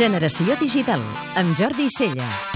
Generació Digital, amb Jordi Celles.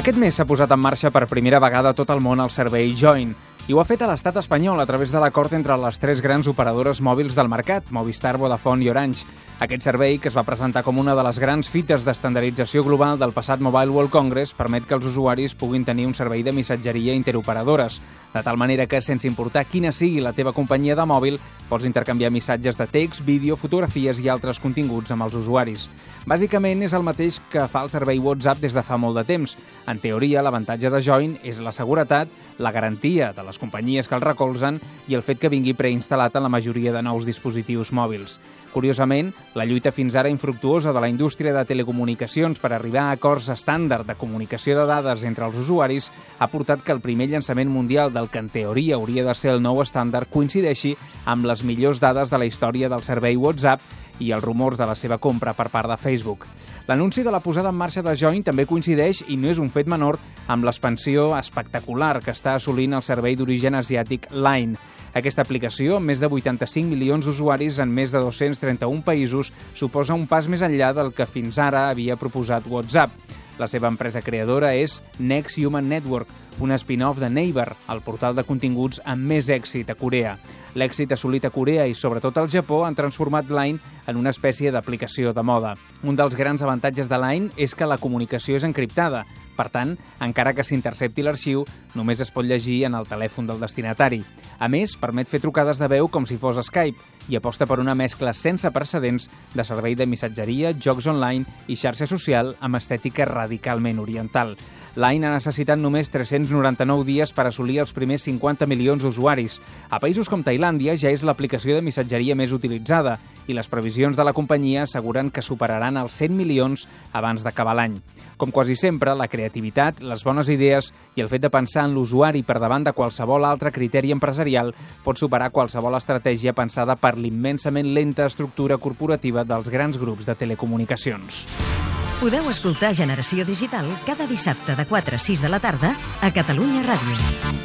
Aquest mes s'ha posat en marxa per primera vegada tot el món el servei Join, i ho ha fet a l'estat espanyol a través de l'acord entre les tres grans operadores mòbils del mercat, Movistar, Vodafone i Orange. Aquest servei, que es va presentar com una de les grans fites d'estandardització global del passat Mobile World Congress, permet que els usuaris puguin tenir un servei de missatgeria interoperadores, de tal manera que, sense importar quina sigui la teva companyia de mòbil, pots intercanviar missatges de text, vídeo, fotografies i altres continguts amb els usuaris. Bàsicament és el mateix que fa el servei WhatsApp des de fa molt de temps. En teoria, l'avantatge de Join és la seguretat, la garantia de les companyies que el recolzen i el fet que vingui preinstal·lat en la majoria de nous dispositius mòbils. Curiosament, la lluita fins ara infructuosa de la indústria de telecomunicacions per arribar a acords estàndard de comunicació de dades entre els usuaris ha portat que el primer llançament mundial del que en teoria hauria de ser el nou estàndard coincideixi amb les millors dades de la història del servei WhatsApp i els rumors de la seva compra per part de Facebook. L'anunci de la posada en marxa de Join també coincideix, i no és un fet menor, amb l'expansió espectacular que està assolint el servei d'origen asiàtic Line. Aquesta aplicació, amb més de 85 milions d'usuaris en més de 231 països, suposa un pas més enllà del que fins ara havia proposat WhatsApp. La seva empresa creadora és Next Human Network, un spin-off de Naver, el portal de continguts amb més èxit a Corea. L'èxit assolit a Corea i sobretot al Japó han transformat Line en una espècie d'aplicació de moda. Un dels grans avantatges de Line és que la comunicació és encriptada, per tant, encara que s'intercepti l'arxiu, només es pot llegir en el telèfon del destinatari. A més, permet fer trucades de veu com si fos Skype i aposta per una mescla sense precedents de servei de missatgeria, jocs online i xarxa social amb estètica radicalment oriental. Line ha necessitat només 399 dies per assolir els primers 50 milions d'usuaris. A països com Tailàndia ja és l'aplicació de missatgeria més utilitzada i les previsions de la companyia asseguren que superaran els 100 milions abans d'acabar l'any. Com quasi sempre, la creativitat, les bones idees i el fet de pensar en l'usuari per davant de qualsevol altre criteri empresarial pot superar qualsevol estratègia pensada per l'immensament lenta estructura corporativa dels grans grups de telecomunicacions. Podeu escoltar Generació Digital cada dissabte de 4 a 6 de la tarda a Catalunya Ràdio.